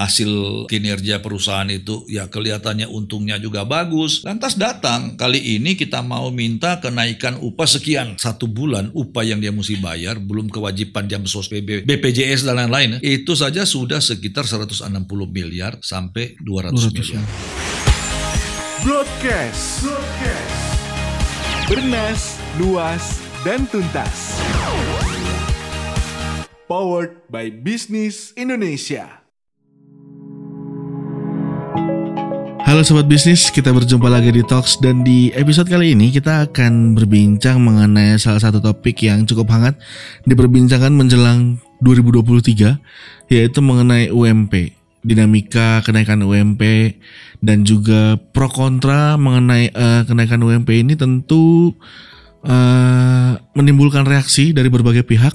hasil kinerja perusahaan itu ya kelihatannya untungnya juga bagus. Lantas datang kali ini kita mau minta kenaikan upah sekian satu bulan upah yang dia mesti bayar belum kewajiban jam sos PB, BPJS dan lain-lain itu saja sudah sekitar 160 miliar sampai 200, 200 miliar. Broadcast. Broadcast. Bernas, luas, dan tuntas. Powered by Business Indonesia. Halo sobat bisnis, kita berjumpa lagi di Talks dan di episode kali ini kita akan berbincang mengenai salah satu topik yang cukup hangat diperbincangkan menjelang 2023 yaitu mengenai UMP, dinamika kenaikan UMP dan juga pro kontra mengenai uh, kenaikan UMP ini tentu uh, menimbulkan reaksi dari berbagai pihak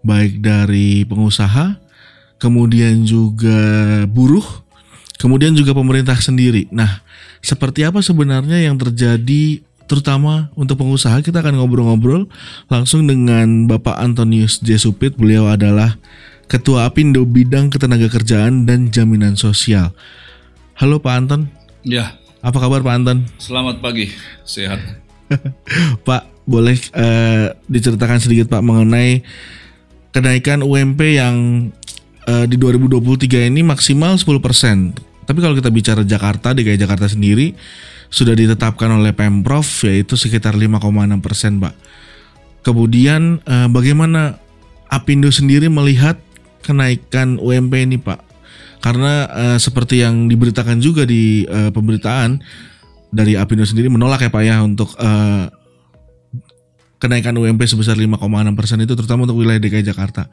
baik dari pengusaha, kemudian juga buruh Kemudian juga pemerintah sendiri. Nah, seperti apa sebenarnya yang terjadi terutama untuk pengusaha kita akan ngobrol-ngobrol langsung dengan Bapak Antonius J. Supit. Beliau adalah Ketua Apindo Bidang Ketenagakerjaan dan Jaminan Sosial. Halo Pak Anton. Ya. Apa kabar Pak Anton? Selamat pagi, sehat. Pak, boleh uh, diceritakan sedikit Pak mengenai kenaikan UMP yang uh, di 2023 ini maksimal 10%. Tapi kalau kita bicara Jakarta, DKI Jakarta sendiri sudah ditetapkan oleh Pemprov yaitu sekitar 5,6 persen, Pak. Kemudian eh, bagaimana Apindo sendiri melihat kenaikan UMP ini, Pak? Karena eh, seperti yang diberitakan juga di eh, pemberitaan dari Apindo sendiri menolak ya Pak ya untuk eh, kenaikan UMP sebesar 5,6 persen itu terutama untuk wilayah DKI Jakarta.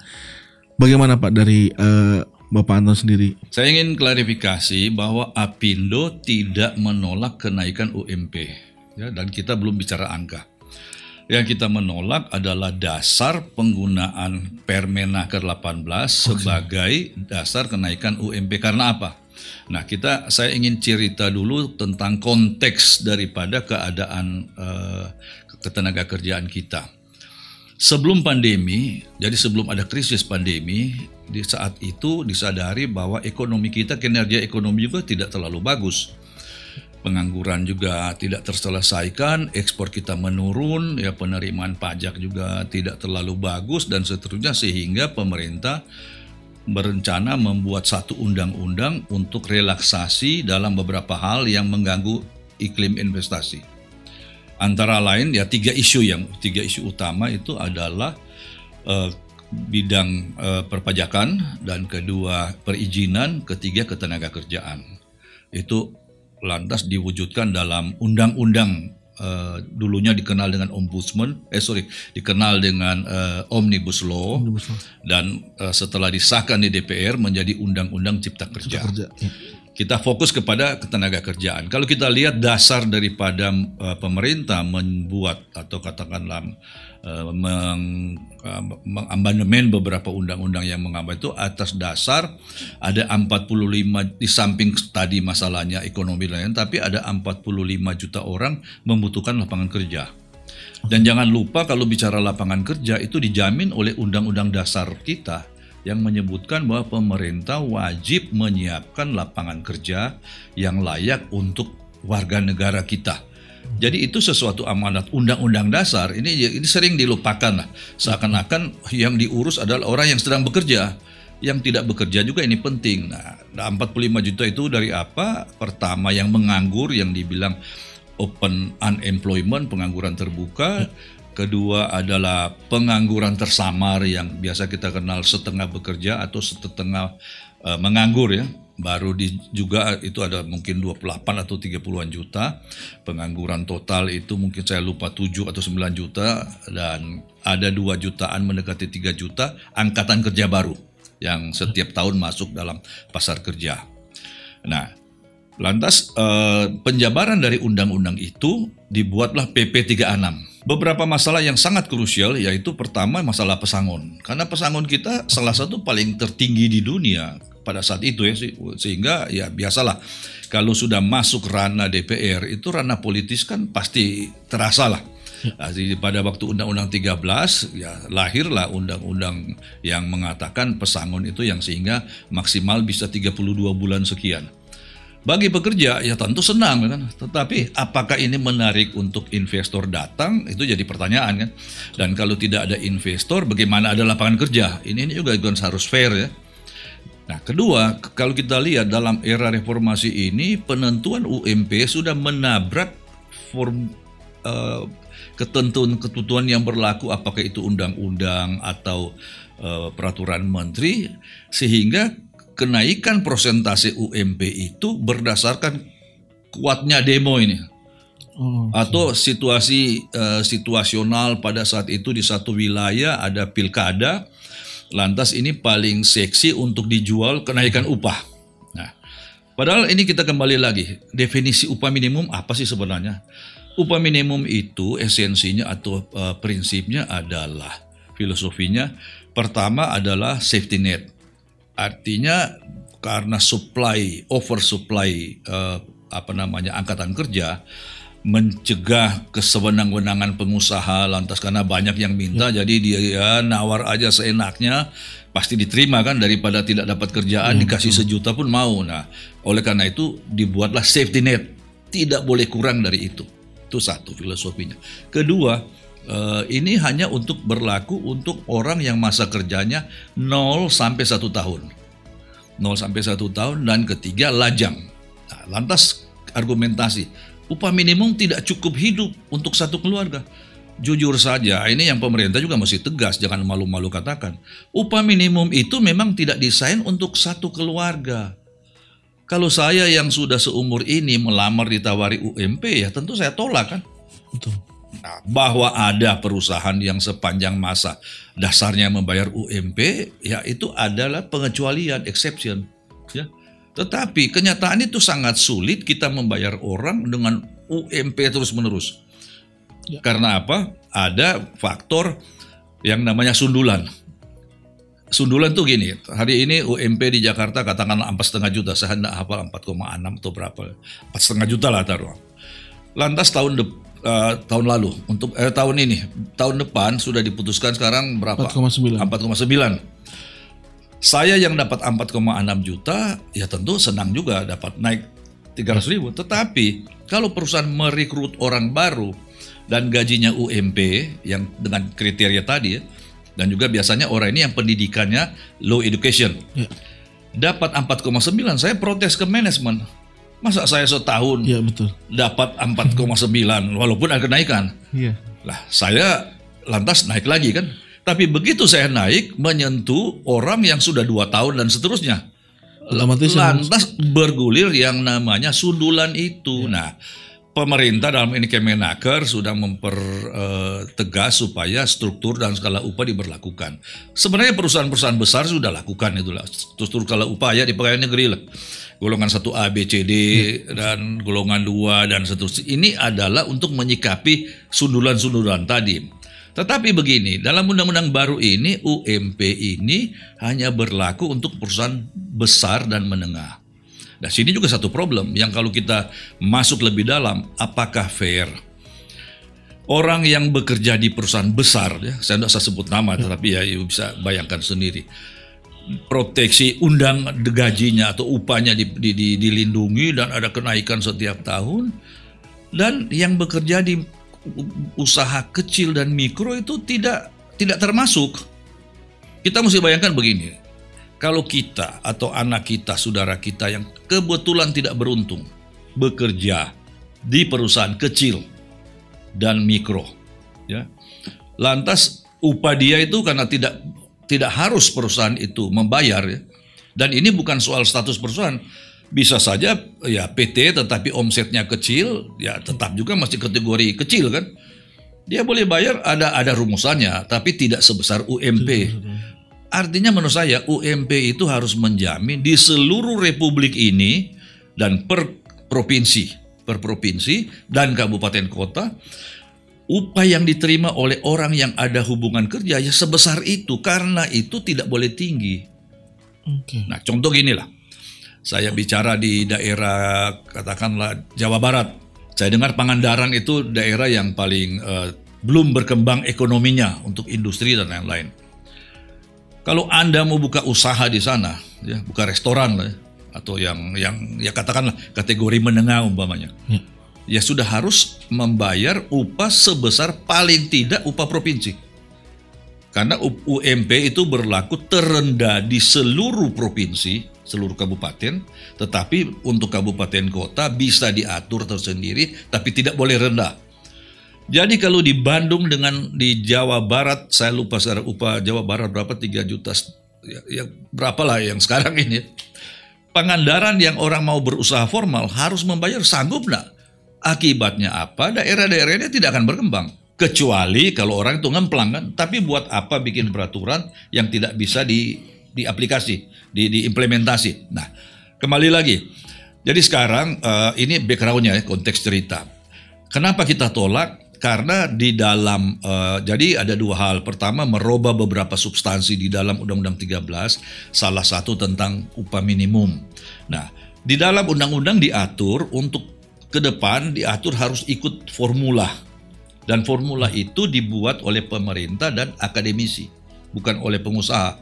Bagaimana Pak dari eh, Bapak Anton sendiri? Saya ingin klarifikasi bahwa Apindo tidak menolak kenaikan UMP ya dan kita belum bicara angka. Yang kita menolak adalah dasar penggunaan Permenaker 18 sebagai dasar kenaikan UMP karena apa? Nah, kita saya ingin cerita dulu tentang konteks daripada keadaan uh, ketenaga kerjaan kita. Sebelum pandemi, jadi sebelum ada krisis pandemi, di saat itu disadari bahwa ekonomi kita, kinerja ekonomi juga tidak terlalu bagus. Pengangguran juga tidak terselesaikan, ekspor kita menurun, ya penerimaan pajak juga tidak terlalu bagus dan seterusnya sehingga pemerintah berencana membuat satu undang-undang untuk relaksasi dalam beberapa hal yang mengganggu iklim investasi. Antara lain ya tiga isu yang tiga isu utama itu adalah uh, bidang uh, perpajakan dan kedua perizinan, ketiga ketenaga kerjaan. Itu lantas diwujudkan dalam undang-undang uh, dulunya dikenal dengan ombudsman, eh sorry, dikenal dengan uh, omnibus law, omnibus law. dan uh, setelah disahkan di DPR menjadi undang-undang cipta kerja. Cipta kerja. Ya kita fokus kepada ketenaga kerjaan. Kalau kita lihat dasar daripada uh, pemerintah membuat atau katakanlah meng, uh, mengamandemen beberapa undang-undang yang mengambil itu atas dasar ada 45 di samping tadi masalahnya ekonomi lain tapi ada 45 juta orang membutuhkan lapangan kerja. Dan jangan lupa kalau bicara lapangan kerja itu dijamin oleh undang-undang dasar kita yang menyebutkan bahwa pemerintah wajib menyiapkan lapangan kerja yang layak untuk warga negara kita. Jadi itu sesuatu amanat undang-undang dasar ini ini sering dilupakan lah. Seakan-akan yang diurus adalah orang yang sedang bekerja. Yang tidak bekerja juga ini penting. Nah, 45 juta itu dari apa? Pertama yang menganggur yang dibilang open unemployment, pengangguran terbuka kedua adalah pengangguran tersamar yang biasa kita kenal setengah bekerja atau setengah uh, menganggur ya baru di juga itu ada mungkin 28 atau 30-an juta. Pengangguran total itu mungkin saya lupa 7 atau 9 juta. Dan ada 2 jutaan mendekati 3 juta angkatan kerja baru yang setiap tahun masuk dalam pasar kerja. Nah, lantas eh, penjabaran dari undang-undang itu dibuatlah PP 36 beberapa masalah yang sangat krusial yaitu pertama masalah pesangon. Karena pesangon kita salah satu paling tertinggi di dunia pada saat itu ya sehingga ya biasalah kalau sudah masuk ranah DPR itu ranah politis kan pasti terasa lah Nah, di- pada waktu Undang-Undang 13 ya lahirlah undang-undang yang mengatakan pesangon itu yang sehingga maksimal bisa 32 bulan sekian. Bagi pekerja ya tentu senang kan, tetapi apakah ini menarik untuk investor datang itu jadi pertanyaan kan. Dan kalau tidak ada investor, bagaimana ada lapangan kerja? Ini, ini juga harus fair ya. Nah, kedua, kalau kita lihat dalam era reformasi ini, penentuan UMP sudah menabrak form eh, ketentuan-ketentuan yang berlaku, apakah itu undang-undang atau eh, peraturan menteri, sehingga kenaikan persentase UMP itu berdasarkan kuatnya demo ini. Oh, atau situasi eh, situasional pada saat itu di satu wilayah ada pilkada lantas ini paling seksi untuk dijual kenaikan upah. Nah padahal ini kita kembali lagi. Definisi upah minimum apa sih sebenarnya? Upah minimum itu esensinya atau eh, prinsipnya adalah filosofinya. Pertama adalah safety net. Artinya karena supply oversupply eh, apa namanya angkatan kerja mencegah kesewenang-wenangan pengusaha lantas karena banyak yang minta jadi dia ya, nawar aja seenaknya pasti diterima kan daripada tidak dapat kerjaan dikasih sejuta pun mau. Nah, oleh karena itu dibuatlah safety net. Tidak boleh kurang dari itu. Itu satu filosofinya. Kedua, eh, ini hanya untuk berlaku untuk orang yang masa kerjanya 0 sampai 1 tahun. 0 sampai 1 tahun dan ketiga lajang. Nah, lantas argumentasi, upah minimum tidak cukup hidup untuk satu keluarga. Jujur saja, ini yang pemerintah juga masih tegas, jangan malu-malu katakan. Upah minimum itu memang tidak desain untuk satu keluarga. Kalau saya yang sudah seumur ini melamar ditawari UMP ya tentu saya tolak kan. betul. Nah, bahwa ada perusahaan yang sepanjang masa dasarnya membayar UMP, ya itu adalah pengecualian, exception. Ya. Tetapi kenyataan itu sangat sulit kita membayar orang dengan UMP terus-menerus. Ya. Karena apa? Ada faktor yang namanya sundulan. Sundulan tuh gini, hari ini UMP di Jakarta katakanlah empat setengah juta, saya hendak hafal 4,6 atau berapa, empat setengah juta lah taruh. Lantas tahun dep- eh, tahun lalu untuk eh, tahun ini tahun depan sudah diputuskan sekarang berapa? 4,9. 4,9. Saya yang dapat 4,6 juta ya tentu senang juga dapat naik 300 ribu. Tetapi kalau perusahaan merekrut orang baru dan gajinya UMP yang dengan kriteria tadi ya, dan juga biasanya orang ini yang pendidikannya low education Ya. dapat 4,9 saya protes ke manajemen masa saya setahun Iya betul. dapat 4,9 walaupun ada kenaikan Iya. lah saya lantas naik lagi kan tapi begitu saya naik menyentuh orang yang sudah dua tahun dan seterusnya Otomatis yang- lantas bergulir yang namanya sundulan itu nah pemerintah dalam ini Kemenaker sudah mempertegas supaya struktur dan skala upah diberlakukan. Sebenarnya perusahaan-perusahaan besar sudah lakukan itulah struktur skala upah ya di pegawai negeri lah. Golongan 1A, B, C, D dan golongan 2 dan seterusnya. Ini adalah untuk menyikapi sundulan-sundulan tadi. Tetapi begini, dalam undang-undang baru ini UMP ini hanya berlaku untuk perusahaan besar dan menengah. Nah, sini juga satu problem yang kalau kita masuk lebih dalam, apakah fair? Orang yang bekerja di perusahaan besar, ya, saya tidak usah sebut nama, tetapi ya you bisa bayangkan sendiri. Proteksi undang gajinya atau upahnya di- di- di- dilindungi dan ada kenaikan setiap tahun. Dan yang bekerja di usaha kecil dan mikro itu tidak tidak termasuk. Kita mesti bayangkan begini, kalau kita atau anak kita, saudara kita yang kebetulan tidak beruntung bekerja di perusahaan kecil dan mikro, ya, lantas upah dia itu karena tidak tidak harus perusahaan itu membayar, ya, dan ini bukan soal status perusahaan, bisa saja ya PT tetapi omsetnya kecil, ya tetap juga masih kategori kecil kan, dia boleh bayar ada ada rumusannya, tapi tidak sebesar UMP. Artinya menurut saya UMP itu harus menjamin di seluruh republik ini dan per provinsi, per provinsi dan kabupaten kota upah yang diterima oleh orang yang ada hubungan kerja ya sebesar itu karena itu tidak boleh tinggi. Oke. Nah, contoh gini lah. Saya bicara di daerah katakanlah Jawa Barat. Saya dengar Pangandaran itu daerah yang paling eh, belum berkembang ekonominya untuk industri dan lain-lain. Kalau Anda mau buka usaha di sana, ya, buka restoran lah, ya, atau yang yang ya katakanlah kategori menengah umpamanya, Ya. ya sudah harus membayar upah sebesar paling tidak upah provinsi. Karena UMP itu berlaku terendah di seluruh provinsi, seluruh kabupaten, tetapi untuk kabupaten kota bisa diatur tersendiri, tapi tidak boleh rendah. Jadi kalau di Bandung dengan di Jawa Barat, saya lupa sekarang upah Jawa Barat berapa 3 juta, ya, ya berapa lah yang sekarang ini. Pangandaran yang orang mau berusaha formal harus membayar sanggup nggak? Akibatnya apa? Daerah-daerah ini tidak akan berkembang. Kecuali kalau orang itu ngemplang kan. Tapi buat apa bikin peraturan yang tidak bisa di diaplikasi, di, diimplementasi. Nah, kembali lagi. Jadi sekarang eh, ini backgroundnya ya, konteks cerita. Kenapa kita tolak? Karena di dalam eh, jadi ada dua hal. Pertama merubah beberapa substansi di dalam Undang-Undang 13, salah satu tentang upah minimum. Nah, di dalam undang-undang diatur untuk ke depan diatur harus ikut formula. Dan formula itu dibuat oleh pemerintah dan akademisi, bukan oleh pengusaha.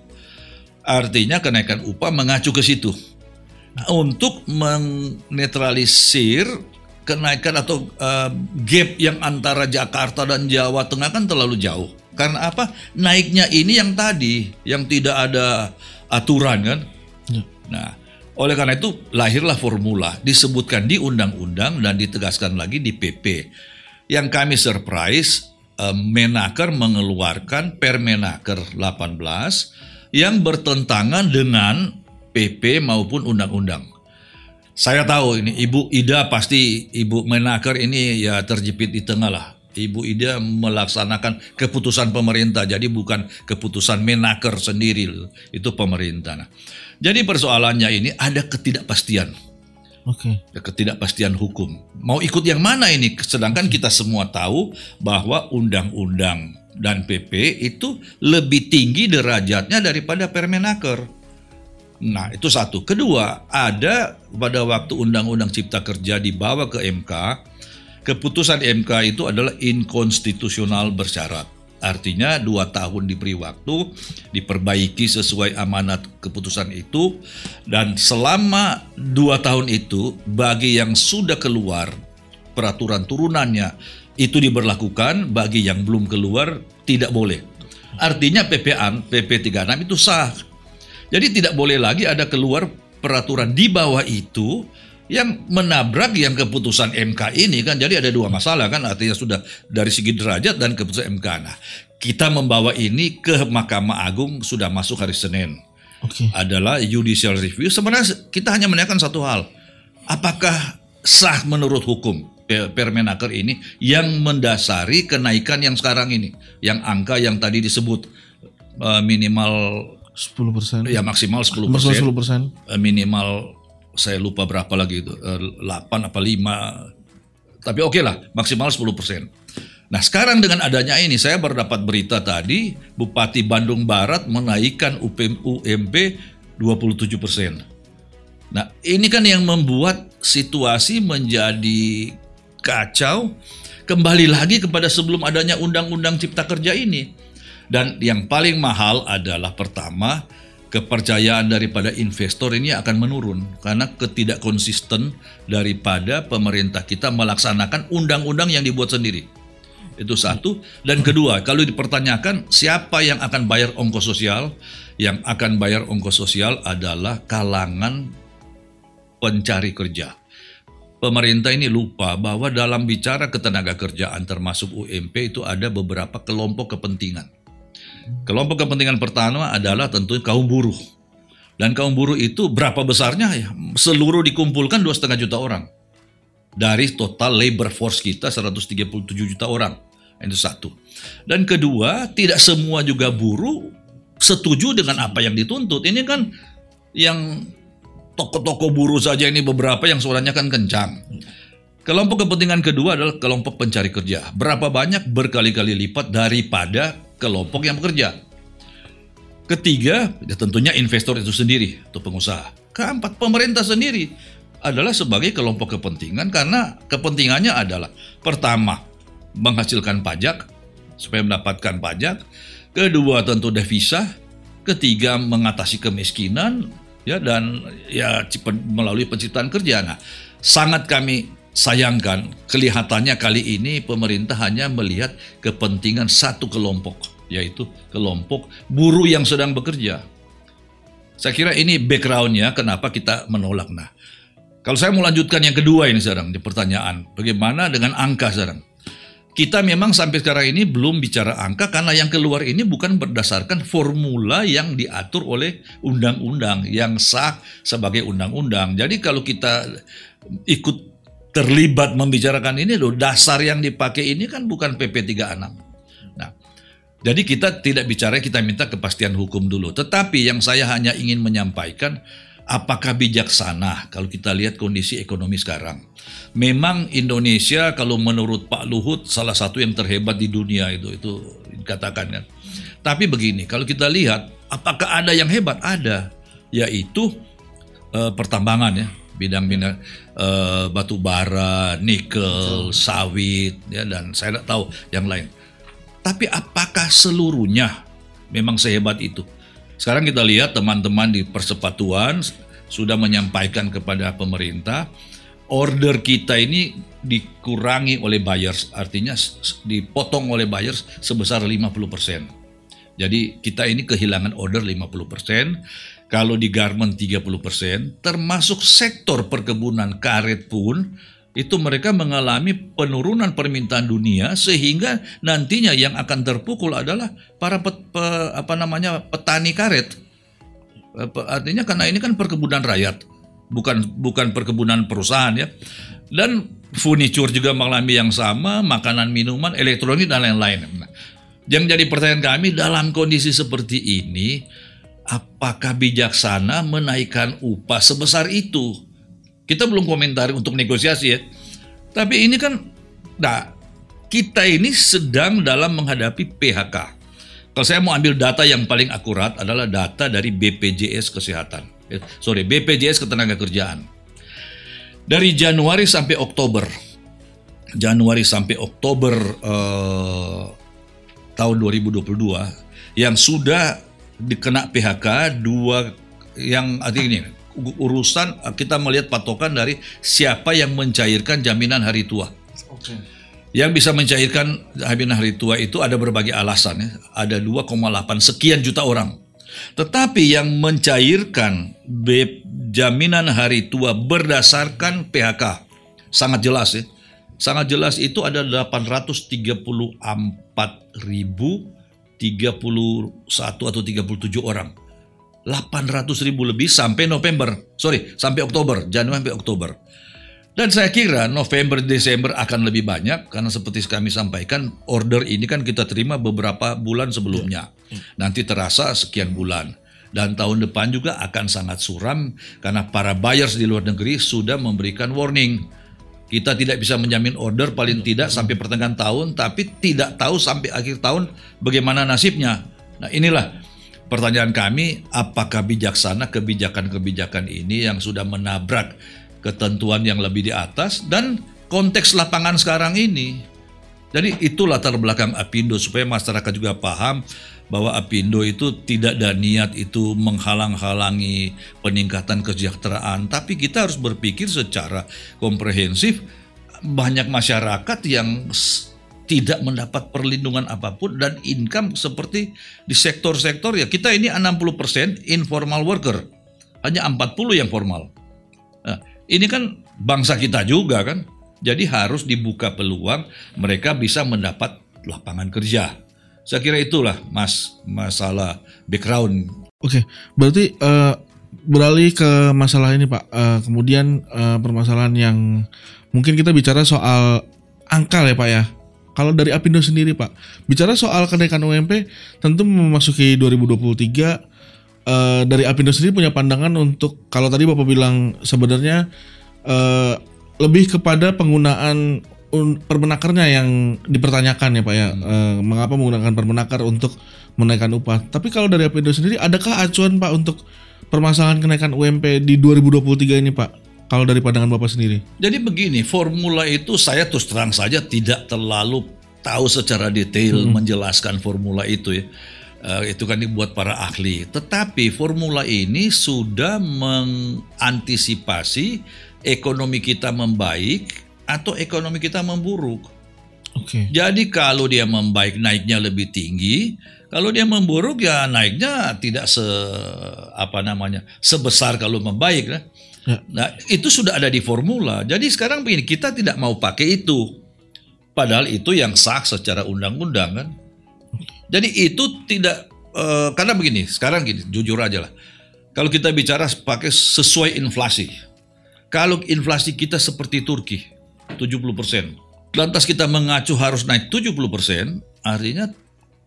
Artinya kenaikan upah mengacu ke situ untuk menetralisir kenaikan atau uh, gap yang antara Jakarta dan Jawa Tengah kan terlalu jauh. Karena apa? Naiknya ini yang tadi, yang tidak ada aturan kan. Ya. Nah, oleh karena itu lahirlah formula, disebutkan di undang-undang dan ditegaskan lagi di PP. Yang kami surprise, eh, Menaker mengeluarkan Permenaker 18 yang bertentangan dengan PP maupun undang-undang. Saya tahu ini Ibu Ida pasti Ibu Menaker ini ya terjepit di tengah lah. Ibu Ida melaksanakan keputusan pemerintah, jadi bukan keputusan Menaker sendiri, itu pemerintah. Nah, jadi persoalannya ini ada ketidakpastian, Oke. ketidakpastian hukum. Mau ikut yang mana ini? Sedangkan kita semua tahu bahwa undang-undang dan PP itu lebih tinggi derajatnya daripada Permenaker. Nah, itu satu. Kedua, ada pada waktu Undang-Undang Cipta Kerja dibawa ke MK, keputusan MK itu adalah inkonstitusional bersyarat. Artinya dua tahun diberi waktu diperbaiki sesuai amanat keputusan itu dan selama dua tahun itu bagi yang sudah keluar peraturan turunannya itu diberlakukan bagi yang belum keluar tidak boleh. Artinya PPA PP 36 itu sah. Jadi tidak boleh lagi ada keluar peraturan di bawah itu yang menabrak yang keputusan MK ini kan jadi ada dua masalah kan artinya sudah dari segi derajat dan keputusan MK nah kita membawa ini ke Mahkamah Agung sudah masuk hari Senin Oke. adalah judicial review sebenarnya kita hanya menanyakan satu hal apakah sah menurut hukum Permenaker ini yang mendasari kenaikan yang sekarang ini. Yang angka yang tadi disebut eh, minimal 10%. ya maksimal 10 Maksimal 10%. Eh, minimal saya lupa berapa lagi itu eh, 8 apa 5 tapi oke lah maksimal 10 Nah sekarang dengan adanya ini saya berdapat berita tadi Bupati Bandung Barat menaikkan UPM, UMP 27 Nah ini kan yang membuat situasi menjadi kacau kembali lagi kepada sebelum adanya Undang-Undang Cipta Kerja ini dan yang paling mahal adalah pertama kepercayaan daripada investor ini akan menurun karena ketidak konsisten daripada pemerintah kita melaksanakan undang-undang yang dibuat sendiri. Itu satu. Dan kedua, kalau dipertanyakan siapa yang akan bayar ongkos sosial? Yang akan bayar ongkos sosial adalah kalangan pencari kerja. Pemerintah ini lupa bahwa dalam bicara ketenaga kerjaan termasuk UMP itu ada beberapa kelompok kepentingan. Kelompok kepentingan pertama adalah tentu kaum buruh. Dan kaum buruh itu berapa besarnya ya? Seluruh dikumpulkan 2,5 juta orang. Dari total labor force kita 137 juta orang. Itu satu. Dan kedua, tidak semua juga buruh setuju dengan apa yang dituntut. Ini kan yang toko-toko buruh saja ini beberapa yang suaranya kan kencang. Kelompok kepentingan kedua adalah kelompok pencari kerja. Berapa banyak berkali-kali lipat daripada kelompok yang bekerja. Ketiga, ya tentunya investor itu sendiri atau pengusaha. Keempat, pemerintah sendiri adalah sebagai kelompok kepentingan karena kepentingannya adalah pertama, menghasilkan pajak, supaya mendapatkan pajak. Kedua tentu devisa. Ketiga mengatasi kemiskinan ya dan ya melalui penciptaan kerja. Nah, sangat kami sayangkan kelihatannya kali ini pemerintah hanya melihat kepentingan satu kelompok yaitu kelompok buruh yang sedang bekerja. Saya kira ini backgroundnya kenapa kita menolak. Nah, kalau saya mau lanjutkan yang kedua ini sekarang di pertanyaan, bagaimana dengan angka sekarang? Kita memang sampai sekarang ini belum bicara angka karena yang keluar ini bukan berdasarkan formula yang diatur oleh undang-undang yang sah sebagai undang-undang. Jadi kalau kita ikut terlibat membicarakan ini loh, dasar yang dipakai ini kan bukan PP 36. Nah, jadi kita tidak bicara kita minta kepastian hukum dulu. Tetapi yang saya hanya ingin menyampaikan apakah bijaksana kalau kita lihat kondisi ekonomi sekarang. Memang Indonesia kalau menurut Pak Luhut salah satu yang terhebat di dunia itu itu dikatakan kan. Tapi begini, kalau kita lihat apakah ada yang hebat? Ada, yaitu uh, pertambangan ya, bidang-bidang uh, batu bara, nikel, sawit ya dan saya tidak tahu yang lain. Tapi apakah seluruhnya memang sehebat itu? Sekarang kita lihat teman-teman di persepatuan sudah menyampaikan kepada pemerintah order kita ini dikurangi oleh buyers, artinya dipotong oleh buyers sebesar 50%. Jadi kita ini kehilangan order 50%, kalau di garment 30%, termasuk sektor perkebunan karet pun itu mereka mengalami penurunan permintaan dunia sehingga nantinya yang akan terpukul adalah para pet, pe, apa namanya petani karet. Artinya karena ini kan perkebunan rakyat, bukan bukan perkebunan perusahaan ya. Dan furniture juga mengalami yang sama, makanan, minuman, elektronik dan lain-lain. Nah, yang jadi pertanyaan kami dalam kondisi seperti ini, apakah bijaksana menaikkan upah sebesar itu? Kita belum komentari untuk negosiasi ya. Tapi ini kan, nah kita ini sedang dalam menghadapi PHK. Kalau saya mau ambil data yang paling akurat adalah data dari BPJS Kesehatan. Eh, sorry, BPJS Ketenagakerjaan. Dari Januari sampai Oktober, Januari sampai Oktober eh, tahun 2022, yang sudah dikena PHK dua yang artinya ini urusan kita melihat patokan dari siapa yang mencairkan jaminan hari tua. Okay. Yang bisa mencairkan jaminan hari tua itu ada berbagai alasan ya. Ada 2,8 sekian juta orang. Tetapi yang mencairkan jaminan hari tua berdasarkan PHK sangat jelas ya. Sangat jelas itu ada 834 ribu 31 atau 37 orang 800 ribu lebih sampai November, sorry, sampai Oktober, Januari sampai Oktober. Dan saya kira November, Desember akan lebih banyak karena seperti kami sampaikan order ini kan kita terima beberapa bulan sebelumnya. Ya. Nanti terasa sekian bulan. Dan tahun depan juga akan sangat suram karena para buyers di luar negeri sudah memberikan warning. Kita tidak bisa menjamin order paling tidak sampai pertengahan tahun, tapi tidak tahu sampai akhir tahun bagaimana nasibnya. Nah inilah Pertanyaan kami, apakah bijaksana kebijakan-kebijakan ini yang sudah menabrak ketentuan yang lebih di atas dan konteks lapangan sekarang ini? Jadi itu latar belakang Apindo supaya masyarakat juga paham bahwa Apindo itu tidak ada niat itu menghalang-halangi peningkatan kesejahteraan, tapi kita harus berpikir secara komprehensif. Banyak masyarakat yang tidak mendapat perlindungan apa pun dan income seperti di sektor-sektor ya kita ini 60% informal worker. Hanya 40 yang formal. Nah, ini kan bangsa kita juga kan. Jadi harus dibuka peluang mereka bisa mendapat lapangan kerja. Saya kira itulah mas masalah background. Oke berarti uh, beralih ke masalah ini pak. Uh, kemudian uh, permasalahan yang mungkin kita bicara soal angka ya pak ya kalau dari Apindo sendiri Pak, bicara soal kenaikan UMP, tentu memasuki 2023 uh, dari Apindo sendiri punya pandangan untuk kalau tadi Bapak bilang sebenarnya uh, lebih kepada penggunaan permenakernya yang dipertanyakan ya Pak ya. Hmm. Uh, mengapa menggunakan permenakar untuk menaikkan upah? Tapi kalau dari Apindo sendiri adakah acuan Pak untuk permasalahan kenaikan UMP di 2023 ini Pak? Kalau dari pandangan Bapak sendiri? Jadi begini, formula itu saya terus terang saja tidak terlalu tahu secara detail menjelaskan formula itu ya. Eh, itu kan dibuat para ahli. Tetapi formula ini sudah mengantisipasi ekonomi kita membaik atau ekonomi kita memburuk. Oke. Jadi kalau dia membaik naiknya lebih tinggi, kalau dia memburuk ya naiknya tidak se apa namanya sebesar kalau membaik. Nah, Ya. nah itu sudah ada di formula. Jadi sekarang begini kita tidak mau pakai itu, padahal itu yang sah secara undang-undang kan. Jadi itu tidak eh, karena begini sekarang gini jujur aja lah. Kalau kita bicara pakai sesuai inflasi, kalau inflasi kita seperti Turki 70%, lantas kita mengacu harus naik 70%, artinya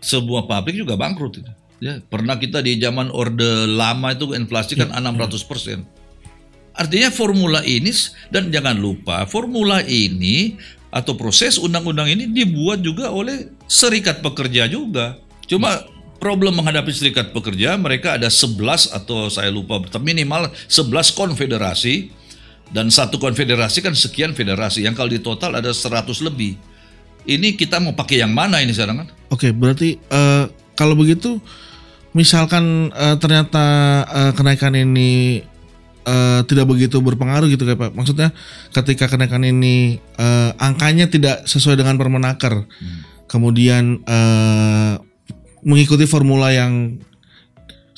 sebuah pabrik juga bangkrut itu. Ya, pernah kita di zaman Orde Lama itu inflasi kan 600%. Artinya formula ini dan jangan lupa formula ini atau proses undang-undang ini dibuat juga oleh serikat pekerja juga. Cuma problem menghadapi serikat pekerja mereka ada 11 atau saya lupa minimal 11 konfederasi dan satu konfederasi kan sekian federasi yang kalau di total ada 100 lebih. Ini kita mau pakai yang mana ini sekarang kan? Oke, berarti eh, kalau begitu misalkan eh, ternyata eh, kenaikan ini eh, tidak begitu berpengaruh gitu kayak Pak. Maksudnya ketika kenaikan ini eh, angkanya tidak sesuai dengan Permenaker. Kemudian eh, mengikuti formula yang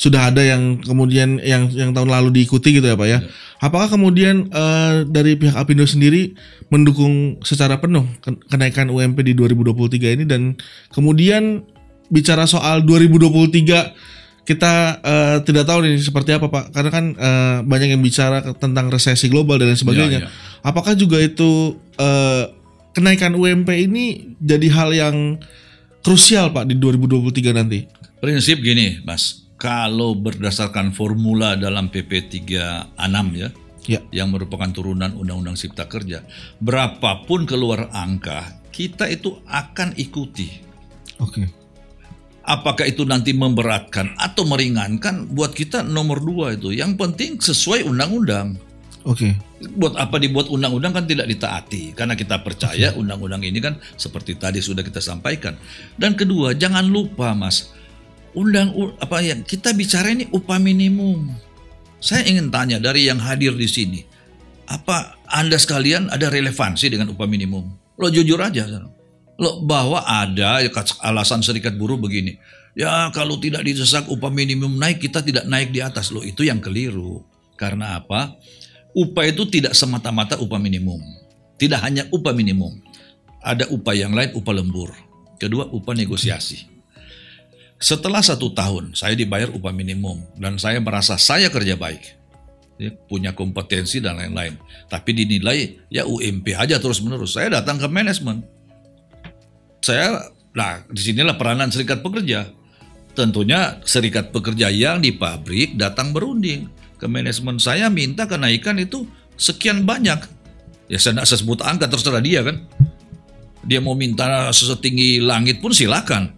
sudah ada yang kemudian yang yang tahun lalu diikuti gitu ya Pak ya. Apakah kemudian eh, dari pihak Apindo sendiri mendukung secara penuh ken- kenaikan UMP di 2023 ini dan kemudian bicara soal 2023 kita eh, tidak tahu nih seperti apa Pak karena kan eh, banyak yang bicara tentang resesi global dan lain sebagainya. Ya, ya. Apakah juga itu eh, kenaikan UMP ini jadi hal yang krusial Pak di 2023 nanti? Prinsip gini, Mas. Kalau berdasarkan formula dalam PP 36 ya, Ya. yang merupakan turunan Undang-Undang Cipta Kerja, berapapun keluar angka, kita itu akan ikuti. Oke. Apakah itu nanti memberatkan atau meringankan buat kita nomor dua itu. Yang penting sesuai undang-undang. Oke. Buat apa dibuat undang-undang kan tidak ditaati karena kita percaya undang-undang ini kan seperti tadi sudah kita sampaikan. Dan kedua, jangan lupa Mas, undang apa yang kita bicara ini upah minimum. Saya ingin tanya dari yang hadir di sini, apa Anda sekalian ada relevansi dengan upah minimum? Lo jujur aja. Lo bahwa ada alasan serikat buruh begini. Ya kalau tidak didesak upah minimum naik kita tidak naik di atas. Lo itu yang keliru. Karena apa? Upah itu tidak semata-mata upah minimum. Tidak hanya upah minimum. Ada upah yang lain, upah lembur. Kedua, upah negosiasi. Setelah satu tahun, saya dibayar upah minimum. Dan saya merasa saya kerja baik. Ya, punya kompetensi dan lain-lain. Tapi dinilai, ya UMP aja terus-menerus. Saya datang ke manajemen. Saya, nah di sinilah peranan serikat pekerja. Tentunya serikat pekerja yang di pabrik datang berunding ke manajemen saya minta kenaikan itu sekian banyak. Ya saya tidak sebut angka terserah dia kan. Dia mau minta setinggi langit pun silakan.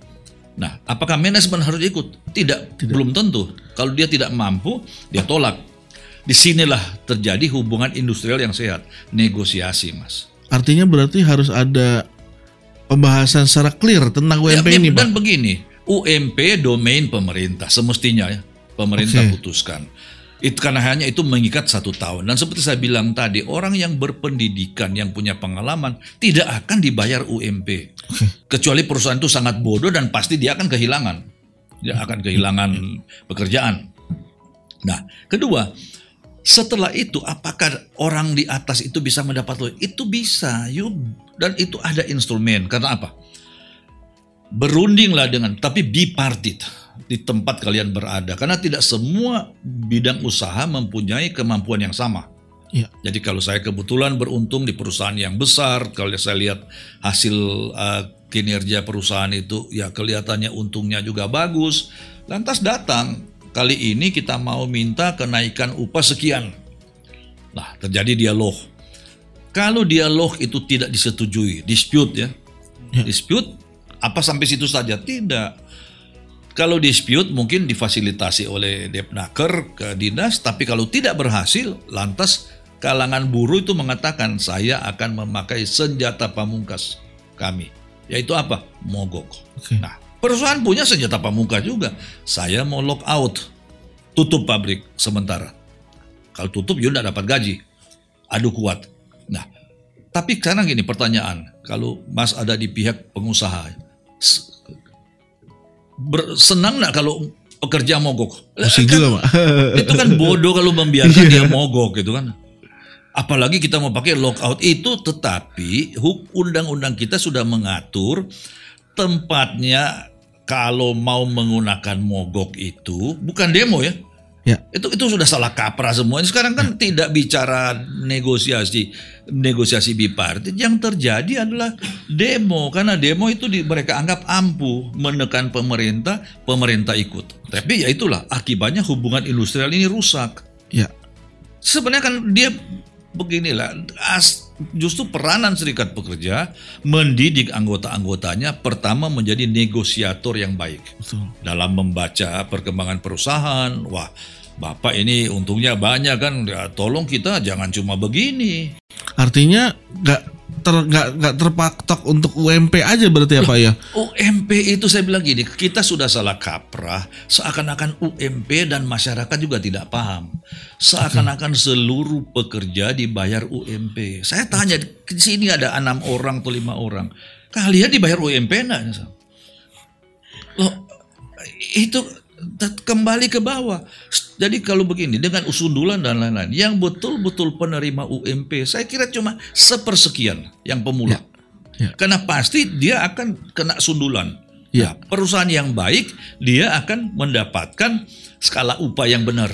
Nah, apakah manajemen harus ikut? Tidak, belum tentu. Kalau dia tidak mampu, dia tolak. Di sinilah terjadi hubungan industrial yang sehat, negosiasi, mas. Artinya berarti harus ada pembahasan secara clear tentang UMP Ya, ini, dan Pak. begini, UMP domain pemerintah semestinya ya, pemerintah Oke. putuskan. Itu karena hanya itu mengikat satu tahun. Dan seperti saya bilang tadi, orang yang berpendidikan, yang punya pengalaman, tidak akan dibayar UMP. Kecuali perusahaan itu sangat bodoh dan pasti dia akan kehilangan. Dia akan kehilangan pekerjaan. Nah, kedua, setelah itu apakah orang di atas itu bisa mendapat loan? Itu bisa, yuk. Dan itu ada instrumen. Karena apa? berundinglah dengan tapi bipartit di tempat kalian berada karena tidak semua bidang usaha mempunyai kemampuan yang sama. Iya. Jadi kalau saya kebetulan beruntung di perusahaan yang besar, kalau saya lihat hasil uh, kinerja perusahaan itu ya kelihatannya untungnya juga bagus. Lantas datang kali ini kita mau minta kenaikan upah sekian. Nah, terjadi dialog. Kalau dialog itu tidak disetujui, dispute ya. Ya. Dispute apa sampai situ saja? Tidak. Kalau dispute mungkin difasilitasi oleh Depnaker ke dinas, tapi kalau tidak berhasil, lantas kalangan buruh itu mengatakan saya akan memakai senjata pamungkas kami, yaitu apa? Mogok. Oke. Nah, perusahaan punya senjata pamungkas juga. Saya mau lock out, tutup pabrik sementara. Kalau tutup, you nggak dapat gaji. Adu kuat. Nah, tapi sekarang gini pertanyaan, kalau Mas ada di pihak pengusaha, senang nggak kalau pekerja mogok? Pusing Kan juga, Pak. itu kan bodoh kalau membiarkan dia mogok gitu kan. Apalagi kita mau pakai lockout itu tetapi undang-undang kita sudah mengatur tempatnya kalau mau menggunakan mogok itu bukan demo ya. Ya. Itu itu sudah salah kaprah semua. Sekarang kan tidak bicara negosiasi negosiasi bipartit. Yang terjadi adalah demo karena demo itu di, mereka anggap ampuh menekan pemerintah, pemerintah ikut. Tapi ya itulah akibatnya hubungan industrial ini rusak. Ya. Sebenarnya kan dia beginilah as, justru peranan serikat pekerja mendidik anggota-anggotanya pertama menjadi negosiator yang baik Betul. dalam membaca perkembangan perusahaan. Wah, Bapak ini untungnya banyak kan. Ya, tolong kita jangan cuma begini. Artinya nggak ter nggak nggak terpatok untuk UMP aja berarti ya Pak ya? UMP itu saya bilang gini, kita sudah salah kaprah. Seakan-akan UMP dan masyarakat juga tidak paham. Seakan-akan seluruh pekerja dibayar UMP. Saya tanya, di sini ada enam orang atau lima orang. Kalian dibayar UMP enggak? Loh, itu kembali ke bawah. Jadi kalau begini dengan usundulan dan lain-lain, yang betul-betul penerima UMP, saya kira cuma sepersekian yang pemula. Ya. Karena pasti dia akan kena sundulan. Ya. Perusahaan yang baik dia akan mendapatkan skala upah yang benar.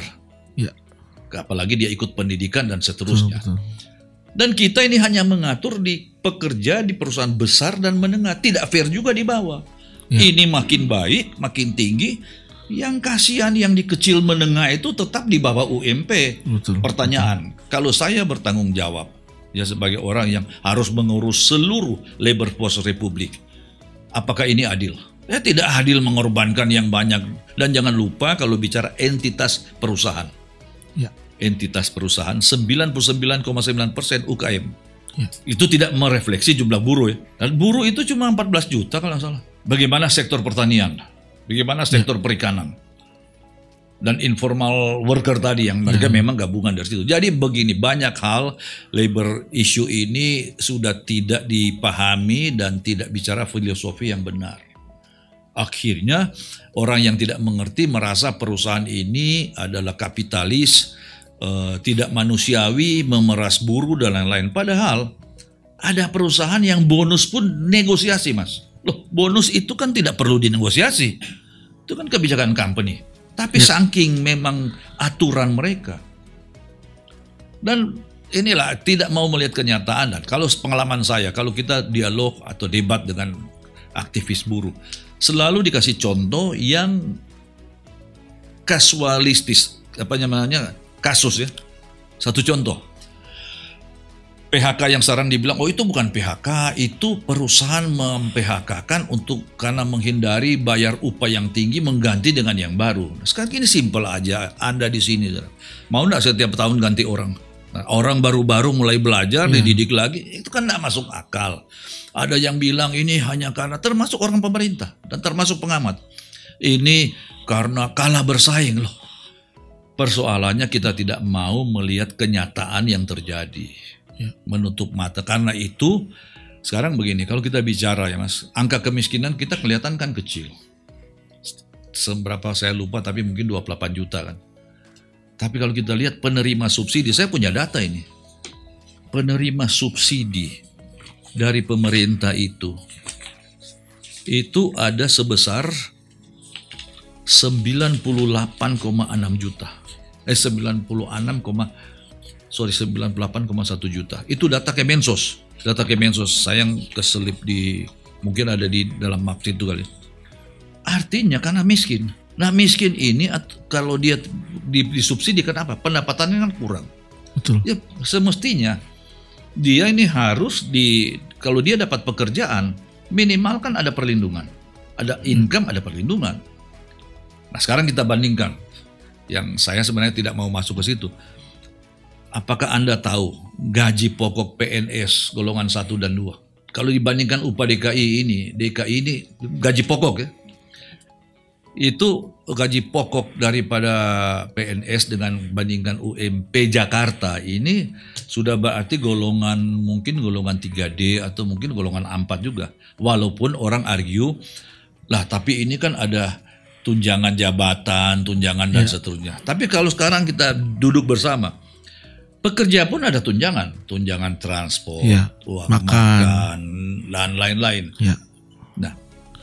Ya. Apalagi dia ikut pendidikan dan Betul, seterusnya. betul. Dan kita ini hanya mengatur di pekerja di perusahaan besar dan menengah, tidak fair juga di bawah. Ya. Ini makin baik, makin tinggi. Yang kasihan yang di kecil menengah itu tetap di bawah UMP. Betul. Pertanyaan, kalau saya bertanggung jawab ya sebagai orang yang harus mengurus seluruh labor force republik, apakah ini adil? Ya tidak adil mengorbankan yang banyak dan jangan lupa kalau bicara entitas perusahaan. Ya. Entitas perusahaan 99,9% UKM. Ya. Itu tidak merefleksi jumlah buruh ya. Dan buruh itu cuma 14 juta kalau nggak salah. Bagaimana sektor pertanian? Bagaimana sektor perikanan? Dan informal worker tadi yang mereka memang gabungan dari situ. Jadi begini, banyak hal labor issue ini sudah tidak dipahami dan tidak bicara filosofi yang benar. Akhirnya orang yang tidak mengerti merasa perusahaan ini adalah kapitalis, eh, tidak manusiawi, memeras buruh dan lain-lain. Padahal ada perusahaan yang bonus pun negosiasi, Mas. Loh, bonus itu kan tidak perlu dinegosiasi. Itu kan kebijakan company. Tapi saking memang aturan mereka. Dan inilah tidak mau melihat kenyataan dan kalau pengalaman saya kalau kita dialog atau debat dengan aktivis buruh selalu dikasih contoh yang kasualistis apa namanya kasus ya satu contoh PHK yang sekarang dibilang oh itu bukan PHK itu perusahaan mem-PHK kan untuk karena menghindari bayar upah yang tinggi mengganti dengan yang baru. Nah, sekarang ini simpel aja Anda di sini mau nggak setiap tahun ganti orang? Nah, orang baru-baru mulai belajar dididik lagi itu kan nggak masuk akal. Ada yang bilang ini hanya karena termasuk orang pemerintah dan termasuk pengamat. Ini karena kalah bersaing loh. Persoalannya kita tidak mau melihat kenyataan yang terjadi Ya. menutup mata. Karena itu sekarang begini kalau kita bicara ya mas angka kemiskinan kita kelihatan kan kecil. Seberapa saya lupa tapi mungkin 28 juta kan. Tapi kalau kita lihat penerima subsidi saya punya data ini. Penerima subsidi dari pemerintah itu itu ada sebesar 98,6 juta. Eh 96, sorry 98,1 juta. Itu data Kemensos. Data Kemensos sayang keselip di mungkin ada di dalam map itu kali. Artinya karena miskin. Nah miskin ini kalau dia di, disubsidi kenapa? Pendapatannya kan kurang. Betul. Ya semestinya dia ini harus di kalau dia dapat pekerjaan minimal kan ada perlindungan. Ada income, ada perlindungan. Nah, sekarang kita bandingkan yang saya sebenarnya tidak mau masuk ke situ. Apakah Anda tahu gaji pokok PNS golongan 1 dan 2? kalau dibandingkan upah DKI ini, DKI ini gaji pokok ya. Itu gaji pokok daripada PNS dengan bandingkan UMP Jakarta ini sudah berarti golongan mungkin golongan 3D atau mungkin golongan 4 juga. Walaupun orang argue lah tapi ini kan ada tunjangan jabatan, tunjangan dan seterusnya. Tapi kalau sekarang kita duduk bersama, pekerja pun ada tunjangan, tunjangan transport, Ya, uang makan. makan, dan lain-lain. Ya. Nah,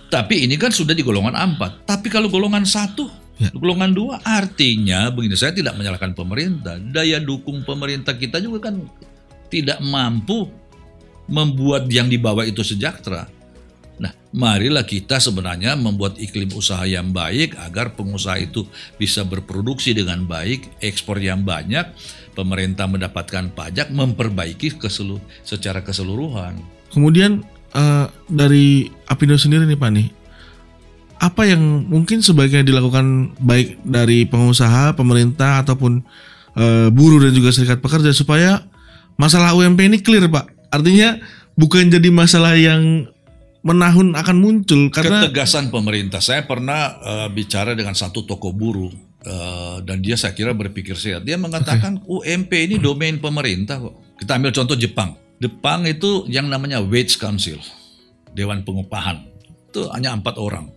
tapi ini kan sudah di golongan 4. Tapi kalau golongan satu, Ya. golongan dua, artinya begini, saya tidak menyalahkan pemerintah. Daya dukung pemerintah kita juga kan tidak mampu membuat yang di bawah itu sejahtera. Nah, marilah kita sebenarnya membuat iklim usaha yang baik agar pengusaha itu bisa berproduksi dengan baik, ekspor yang banyak, pemerintah mendapatkan pajak, memperbaiki keselu- secara keseluruhan. Kemudian eh, dari Apindo sendiri nih Pak nih, apa yang mungkin sebaiknya dilakukan baik dari pengusaha, pemerintah ataupun eh, buruh dan juga serikat pekerja supaya masalah UMP ini clear Pak. Artinya bukan jadi masalah yang menahun akan muncul karena ketegasan pemerintah. Saya pernah eh, bicara dengan satu toko buruh eh, dan dia saya kira berpikir sehat. Dia mengatakan UMP ini domain pemerintah kok. Kita ambil contoh Jepang. Jepang itu yang namanya Wage Council, Dewan Pengupahan. Itu hanya empat orang.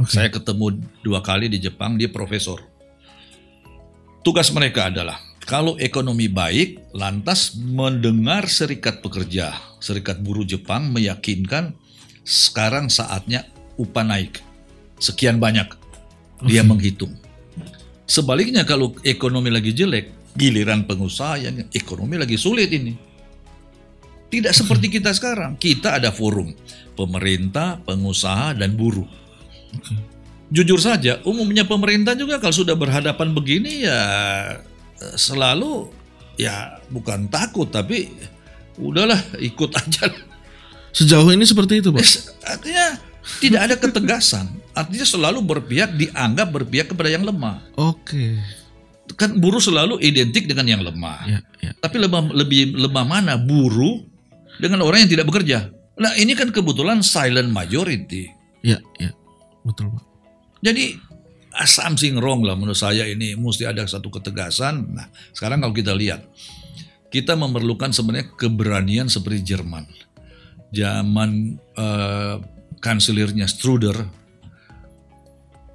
Oke. Saya ketemu dua kali di Jepang, dia profesor. Tugas mereka adalah kalau ekonomi baik, lantas mendengar serikat pekerja, serikat buruh Jepang meyakinkan sekarang saatnya upah naik. Sekian banyak. Dia menghitung. Sebaliknya kalau ekonomi lagi jelek, giliran pengusaha yang ekonomi lagi sulit ini. Tidak seperti kita sekarang. Kita ada forum pemerintah, pengusaha dan buruh. Jujur saja, umumnya pemerintah juga kalau sudah berhadapan begini ya eh, selalu ya bukan takut tapi udahlah ikut aja. Sejauh ini seperti itu Pak. Artinya tidak ada ketegasan. Artinya selalu berpihak dianggap berpihak kepada yang lemah. Oke. Kan buruh selalu identik dengan yang lemah. Ya, ya. Tapi lemah, lebih lemah mana buruh dengan orang yang tidak bekerja. Nah ini kan kebetulan silent majority. Ya, ya. Betul Pak. Jadi ah, something wrong lah menurut saya ini mesti ada satu ketegasan. Nah sekarang kalau kita lihat, kita memerlukan sebenarnya keberanian seperti Jerman. Zaman eh, kanselirnya Struder,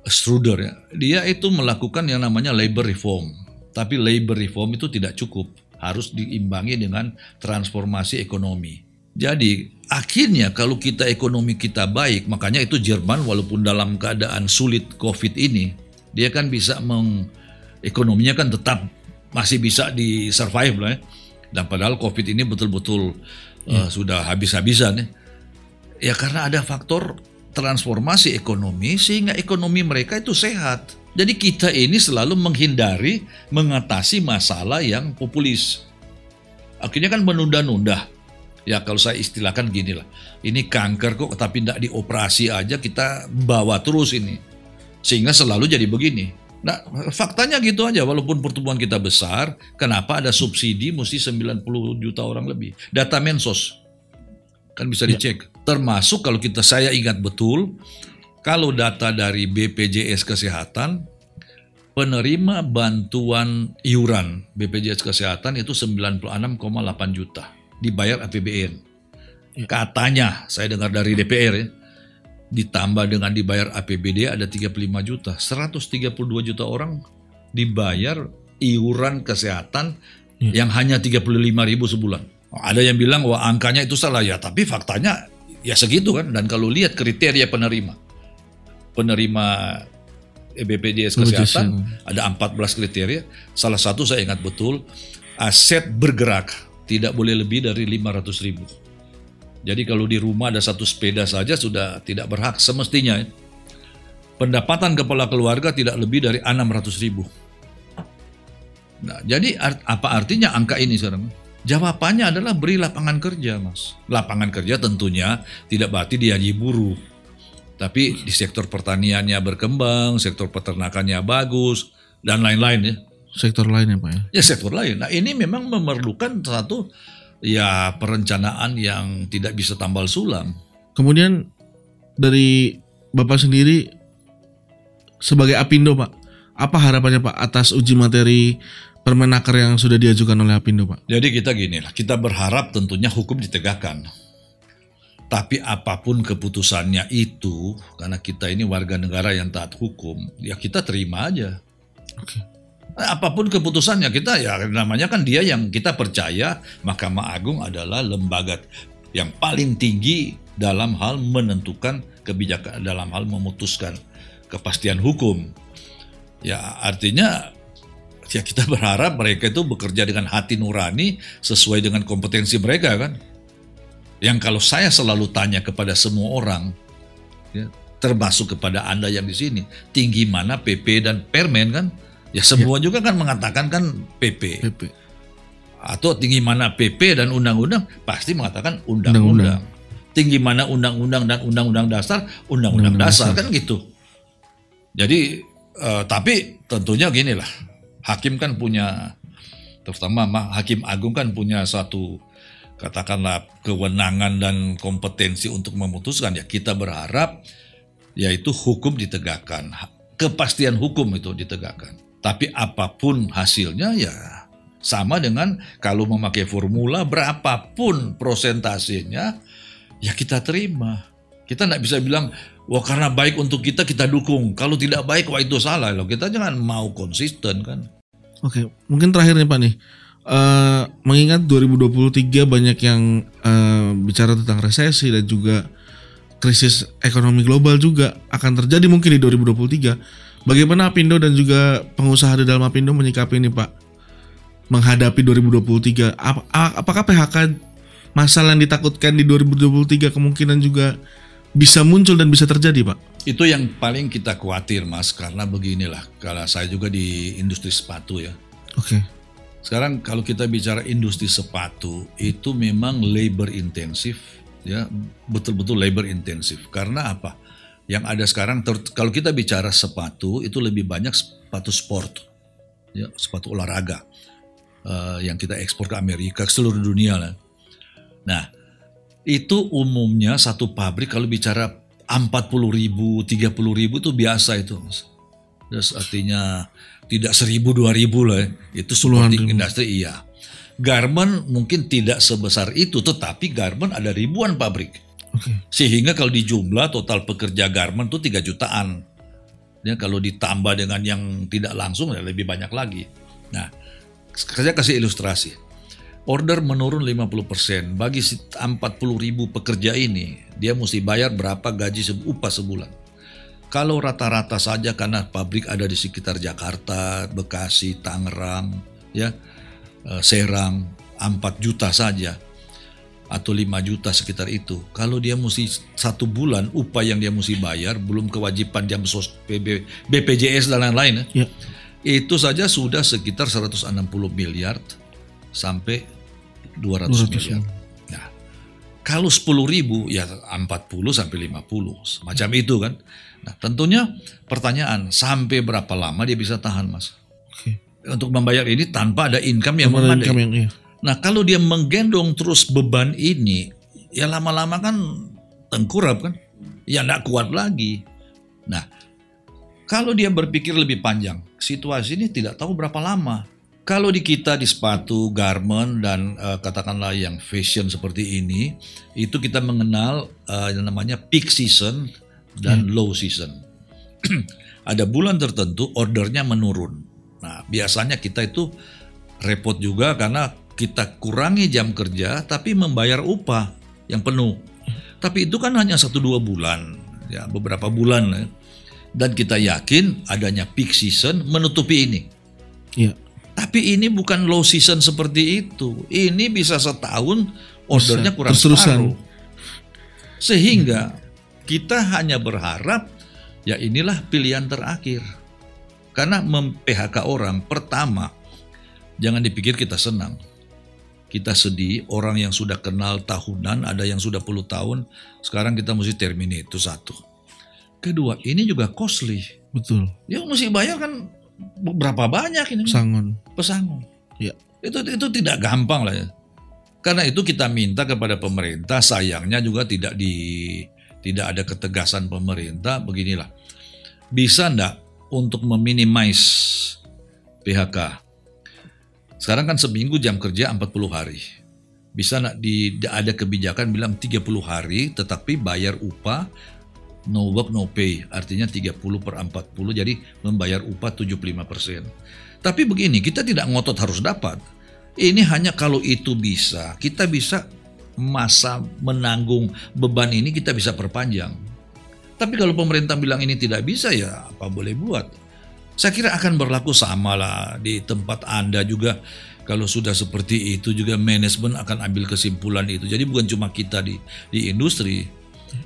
Struder ya, dia itu melakukan yang namanya labor reform. Tapi labor reform itu tidak cukup, harus diimbangi dengan transformasi ekonomi. Jadi akhirnya kalau kita ekonomi kita baik, makanya itu Jerman walaupun dalam keadaan sulit COVID ini, dia kan bisa meng ekonominya kan tetap masih bisa di survive lah ya. Dan padahal COVID ini betul-betul eh, sudah habis-habisan ya. Ya karena ada faktor transformasi ekonomi sehingga ekonomi mereka itu sehat. Jadi kita ini selalu menghindari mengatasi masalah yang populis. Akhirnya kan menunda-nunda. Ya kalau saya istilahkan gini lah. Ini kanker kok tapi tidak dioperasi aja kita bawa terus ini. Sehingga selalu jadi begini. Nah faktanya gitu aja walaupun pertumbuhan kita besar. Kenapa ada subsidi mesti 90 juta orang lebih. Data Mensos kan bisa dicek. Termasuk kalau kita saya ingat betul, kalau data dari BPJS Kesehatan, penerima bantuan iuran BPJS Kesehatan itu 96,8 juta dibayar APBN. Katanya, saya dengar dari DPR ya, ditambah dengan dibayar APBD ada 35 juta, 132 juta orang dibayar iuran kesehatan yang hanya 35 ribu sebulan. Ada yang bilang wah angkanya itu salah ya, tapi faktanya ya segitu kan. Dan kalau lihat kriteria penerima, penerima BPJS Kesehatan ada 14 kriteria. Salah satu saya ingat betul, aset bergerak tidak boleh lebih dari 500 ribu. Jadi kalau di rumah ada satu sepeda saja sudah tidak berhak semestinya. ya. Pendapatan kepala keluarga tidak lebih dari 600 ribu. Nah, jadi art- apa artinya angka ini sekarang? Jawabannya adalah beri lapangan kerja, Mas. Lapangan kerja tentunya tidak berarti diaji buruh. Tapi di sektor pertaniannya berkembang, sektor peternakannya bagus, dan lain-lain ya. Sektor lain ya Pak ya. Ya sektor lain. Nah ini memang memerlukan satu ya perencanaan yang tidak bisa tambal sulam. Kemudian dari Bapak sendiri sebagai Apindo Pak, apa harapannya Pak atas uji materi Permenaker yang sudah diajukan oleh Apindo Pak? Jadi kita gini lah, kita berharap tentunya hukum ditegakkan. Tapi apa pun keputusannya itu, karena kita ini warga negara yang taat hukum, ya kita terima aja. Oke. Nah, apa pun keputusannya kita ya namanya kan dia yang kita percaya Mahkamah Agung adalah lembaga yang paling tinggi dalam hal menentukan kebijakan dalam hal memutuskan kepastian hukum. Ya artinya ya kita berharap mereka itu bekerja dengan hati nurani sesuai dengan kompetensi mereka kan. Yang kalau saya selalu tanya kepada semua orang, ya, termasuk kepada anda yang di sini, tinggi mana PP dan Permen kan? Ya semua juga kan mengatakan kan PP. PP. Atau tinggi mana PP dan undang-undang pasti mengatakan Undang-undang. Tinggi mana undang-undang dan undang-undang dasar, undang-undang dasar dasar. kan gitu. Jadi eh, tapi tentunya gini lah, hakim kan punya terutama ma- hakim agung kan punya satu katakanlah kewenangan dan kompetensi untuk memutuskan ya kita berharap yaitu hukum ditegakkan kepastian hukum itu ditegakkan tapi apa pun hasilnya ya sama dengan kalau memakai formula berapapun prosentasenya ya kita terima kita nggak bisa bilang wah karena baik untuk kita kita dukung kalau tidak baik wah itu salah loh kita jangan mau konsisten kan Oke, mungkin terakhir nih Pak nih. Eh, mengingat 2023 banyak yang eh, bicara tentang resesi dan juga krisis ekonomi global juga akan terjadi mungkin di 2023. Bagaimana Apindo dan juga pengusaha di dalam Apindo menyikapi ini Pak? Menghadapi 2023. Ap- apakah PHK masalah yang ditakutkan di 2023 kemungkinan juga bisa muncul dan bisa terjadi Pak? itu yang paling kita khawatir mas karena beginilah kalau saya juga di industri sepatu ya Oke. Sekarang kalau kita bicara industri sepatu itu memang labor intensif ya, betul-betul labor intensif. Karena apa? Yang ada sekarang ter- kalau kita bicara sepatu itu lebih banyak sepatu sport. Ya, sepatu olahraga. eh, yang kita ekspor ke Amerika, ke seluruh dunia lah. Nah, itu umumnya satu pabrik kalau bicara 40 ribu, 30 ribu itu biasa itu. Terus artinya tidak seribu dua ribu lah ya. itu ribu. industri iya. Garment mungkin tidak sebesar itu, tetapi garment ada ribuan pabrik. Oke. Sehingga kalau dijumlah total pekerja garment itu 3 jutaan. Ya, kalau ditambah dengan yang tidak langsung ya lebih banyak lagi. Nah, saya kasih ilustrasi. Order menurun 50%. Bagi si 40 ribu pekerja ini, dia mesti bayar berapa gaji upah sebulan. Kalau rata-rata saja karena pabrik ada di sekitar Jakarta, Bekasi, Tangerang, ya, eh, Serang, 4 juta saja atau 5 juta sekitar itu. Kalau dia mesti satu bulan upah yang dia mesti bayar, belum kewajiban jam sos PB, BPJS dan lain-lain, ya, Ya. itu saja sudah sekitar 160 miliar sampai 200, 200 miliar. Nah, kalau 10 ribu ya 40 sampai 50, macam itu kan. Nah, tentunya pertanyaan sampai berapa lama dia bisa tahan, Mas? Oke. Untuk membayar ini tanpa ada income yang memadai. income yang iya. Nah, kalau dia menggendong terus beban ini, ya lama-lama kan tengkurap kan, ya nggak kuat lagi. Nah, kalau dia berpikir lebih panjang, situasi ini tidak tahu berapa lama. Kalau di kita di sepatu, garment dan eh, katakanlah yang fashion seperti ini, itu kita mengenal eh, yang namanya peak season dan low season. Ada bulan tertentu ordernya menurun. Nah, biasanya kita itu repot juga karena kita kurangi jam kerja tapi membayar upah yang penuh. Tapi itu kan hanya satu dua bulan, ya beberapa bulan. ya. Dan kita yakin adanya peak season menutupi ini. Iya. Tapi ini bukan low season seperti itu. Ini bisa setahun ordernya kurang separuh. Sehingga kita hanya berharap ya inilah pilihan terakhir. Karena mem-PHK orang pertama jangan dipikir kita senang. Kita sedih, orang yang sudah kenal tahunan, ada yang sudah puluh tahun, sekarang kita mesti terminate itu satu. Kedua, ini juga costly. Betul. Ya mesti bayar kan berapa banyak ini? Sangon. pesangon. Iya. Itu itu tidak gampang lah ya. Karena itu kita minta kepada pemerintah, sayangnya juga tidak di tidak ada ketegasan pemerintah. Beginilah, bisa enggak untuk meminimais PHK? Sekarang kan seminggu jam kerja 40 hari. Bisa di ada kebijakan bilang 30 hari, tetapi bayar upah no work no pay, artinya 30 per 40, jadi membayar upah 75 persen. Tapi begini, kita tidak ngotot harus dapat ini hanya kalau itu bisa, kita bisa masa menanggung beban ini kita bisa perpanjang. Tapi kalau pemerintah bilang ini tidak bisa ya apa boleh buat. Saya kira akan berlaku sama lah di tempat Anda juga kalau sudah seperti itu juga manajemen akan ambil kesimpulan itu. Jadi bukan cuma kita di di industri.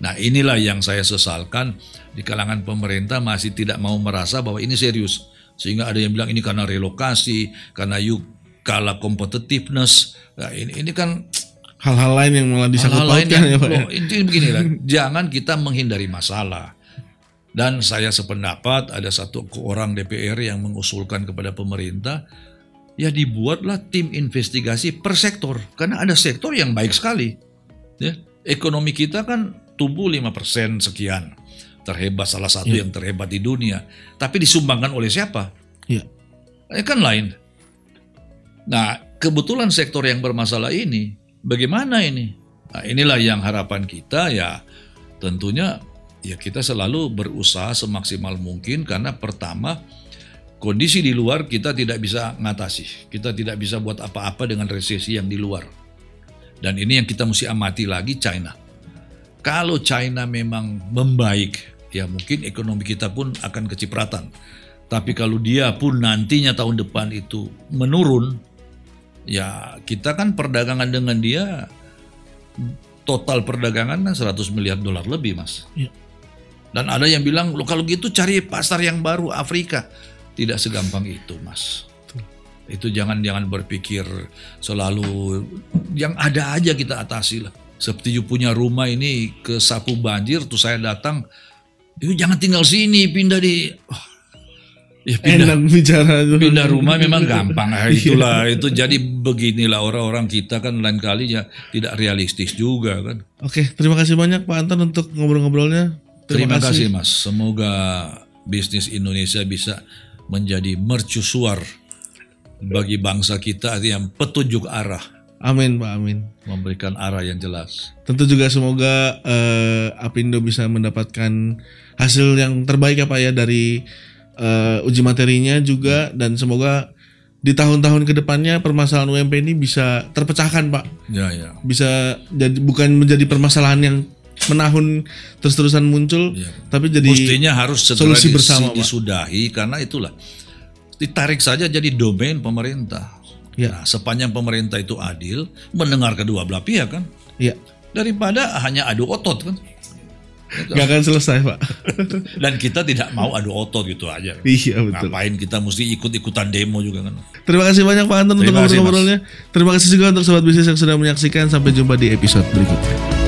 Nah inilah yang saya sesalkan di kalangan pemerintah masih tidak mau merasa bahwa ini serius. Sehingga ada yang bilang ini karena relokasi, karena yuk kalah competitiveness. Nah, ini ini kan hal-hal lain yang malah disangkut pautkan ya Pak. Ya? Loh, intinya begini lah, jangan kita menghindari masalah. Dan saya sependapat ada satu orang DPR yang mengusulkan kepada pemerintah ya dibuatlah tim investigasi per sektor karena ada sektor yang baik sekali. Ya, ekonomi kita kan tumbuh 5% sekian. Terhebat salah satu ya. yang terhebat di dunia. Tapi disumbangkan oleh siapa? Ya. Eh, kan lain. Nah, kebetulan sektor yang bermasalah ini, bagaimana ini? Nah, inilah yang harapan kita ya tentunya ya kita selalu berusaha semaksimal mungkin karena pertama kondisi di luar kita tidak bisa ngatasi. Kita tidak bisa buat apa-apa dengan resesi yang di luar. Dan ini yang kita mesti amati lagi China. Kalau China memang membaik, ya mungkin ekonomi kita pun akan kecipratan. Tapi kalau dia pun nantinya tahun depan itu menurun, ya kita kan perdagangan dengan dia total perdagangan kan 100 miliar dolar lebih mas. Ya. Dan ada yang bilang lo kalau gitu cari pasar yang baru Afrika. Tidak segampang itu mas. Itu jangan jangan berpikir selalu yang ada aja kita atasi lah. Seperti punya rumah ini ke sapu banjir tuh saya datang, itu jangan tinggal sini pindah di oh, Ya, pindah, enak bicara itu. Pindah rumah memang gampang. Nah, itulah itu jadi beginilah orang-orang kita kan lain kali ya tidak realistis juga kan. Oke, terima kasih banyak Pak Anton untuk ngobrol-ngobrolnya. Terima, terima kasih. kasih Mas. Semoga bisnis Indonesia bisa menjadi mercusuar bagi bangsa kita yang petunjuk arah. Amin Pak Amin. Memberikan arah yang jelas. Tentu juga semoga uh, Apindo bisa mendapatkan hasil yang terbaik ya Pak ya dari uh, uji materinya juga dan semoga di tahun-tahun ke depannya permasalahan UMP ini bisa terpecahkan pak. Ya ya. Bisa jadi bukan menjadi permasalahan yang menahun terus-terusan muncul, ya. tapi jadi mestinya harus solusi bersama disudahi pak. karena itulah ditarik saja jadi domain pemerintah. Ya. Nah, sepanjang pemerintah itu adil, mendengar kedua belah pihak kan. Ya. Daripada hanya adu otot kan. Gak akan selesai pak. Dan kita tidak mau adu otot gitu aja. Iya betul. Ngapain kita mesti ikut-ikutan demo juga kan. Terima kasih banyak Pak Anton untuk ngobrol-ngobrolnya. Terima kasih juga untuk sobat bisnis yang sudah menyaksikan. Sampai jumpa di episode berikutnya.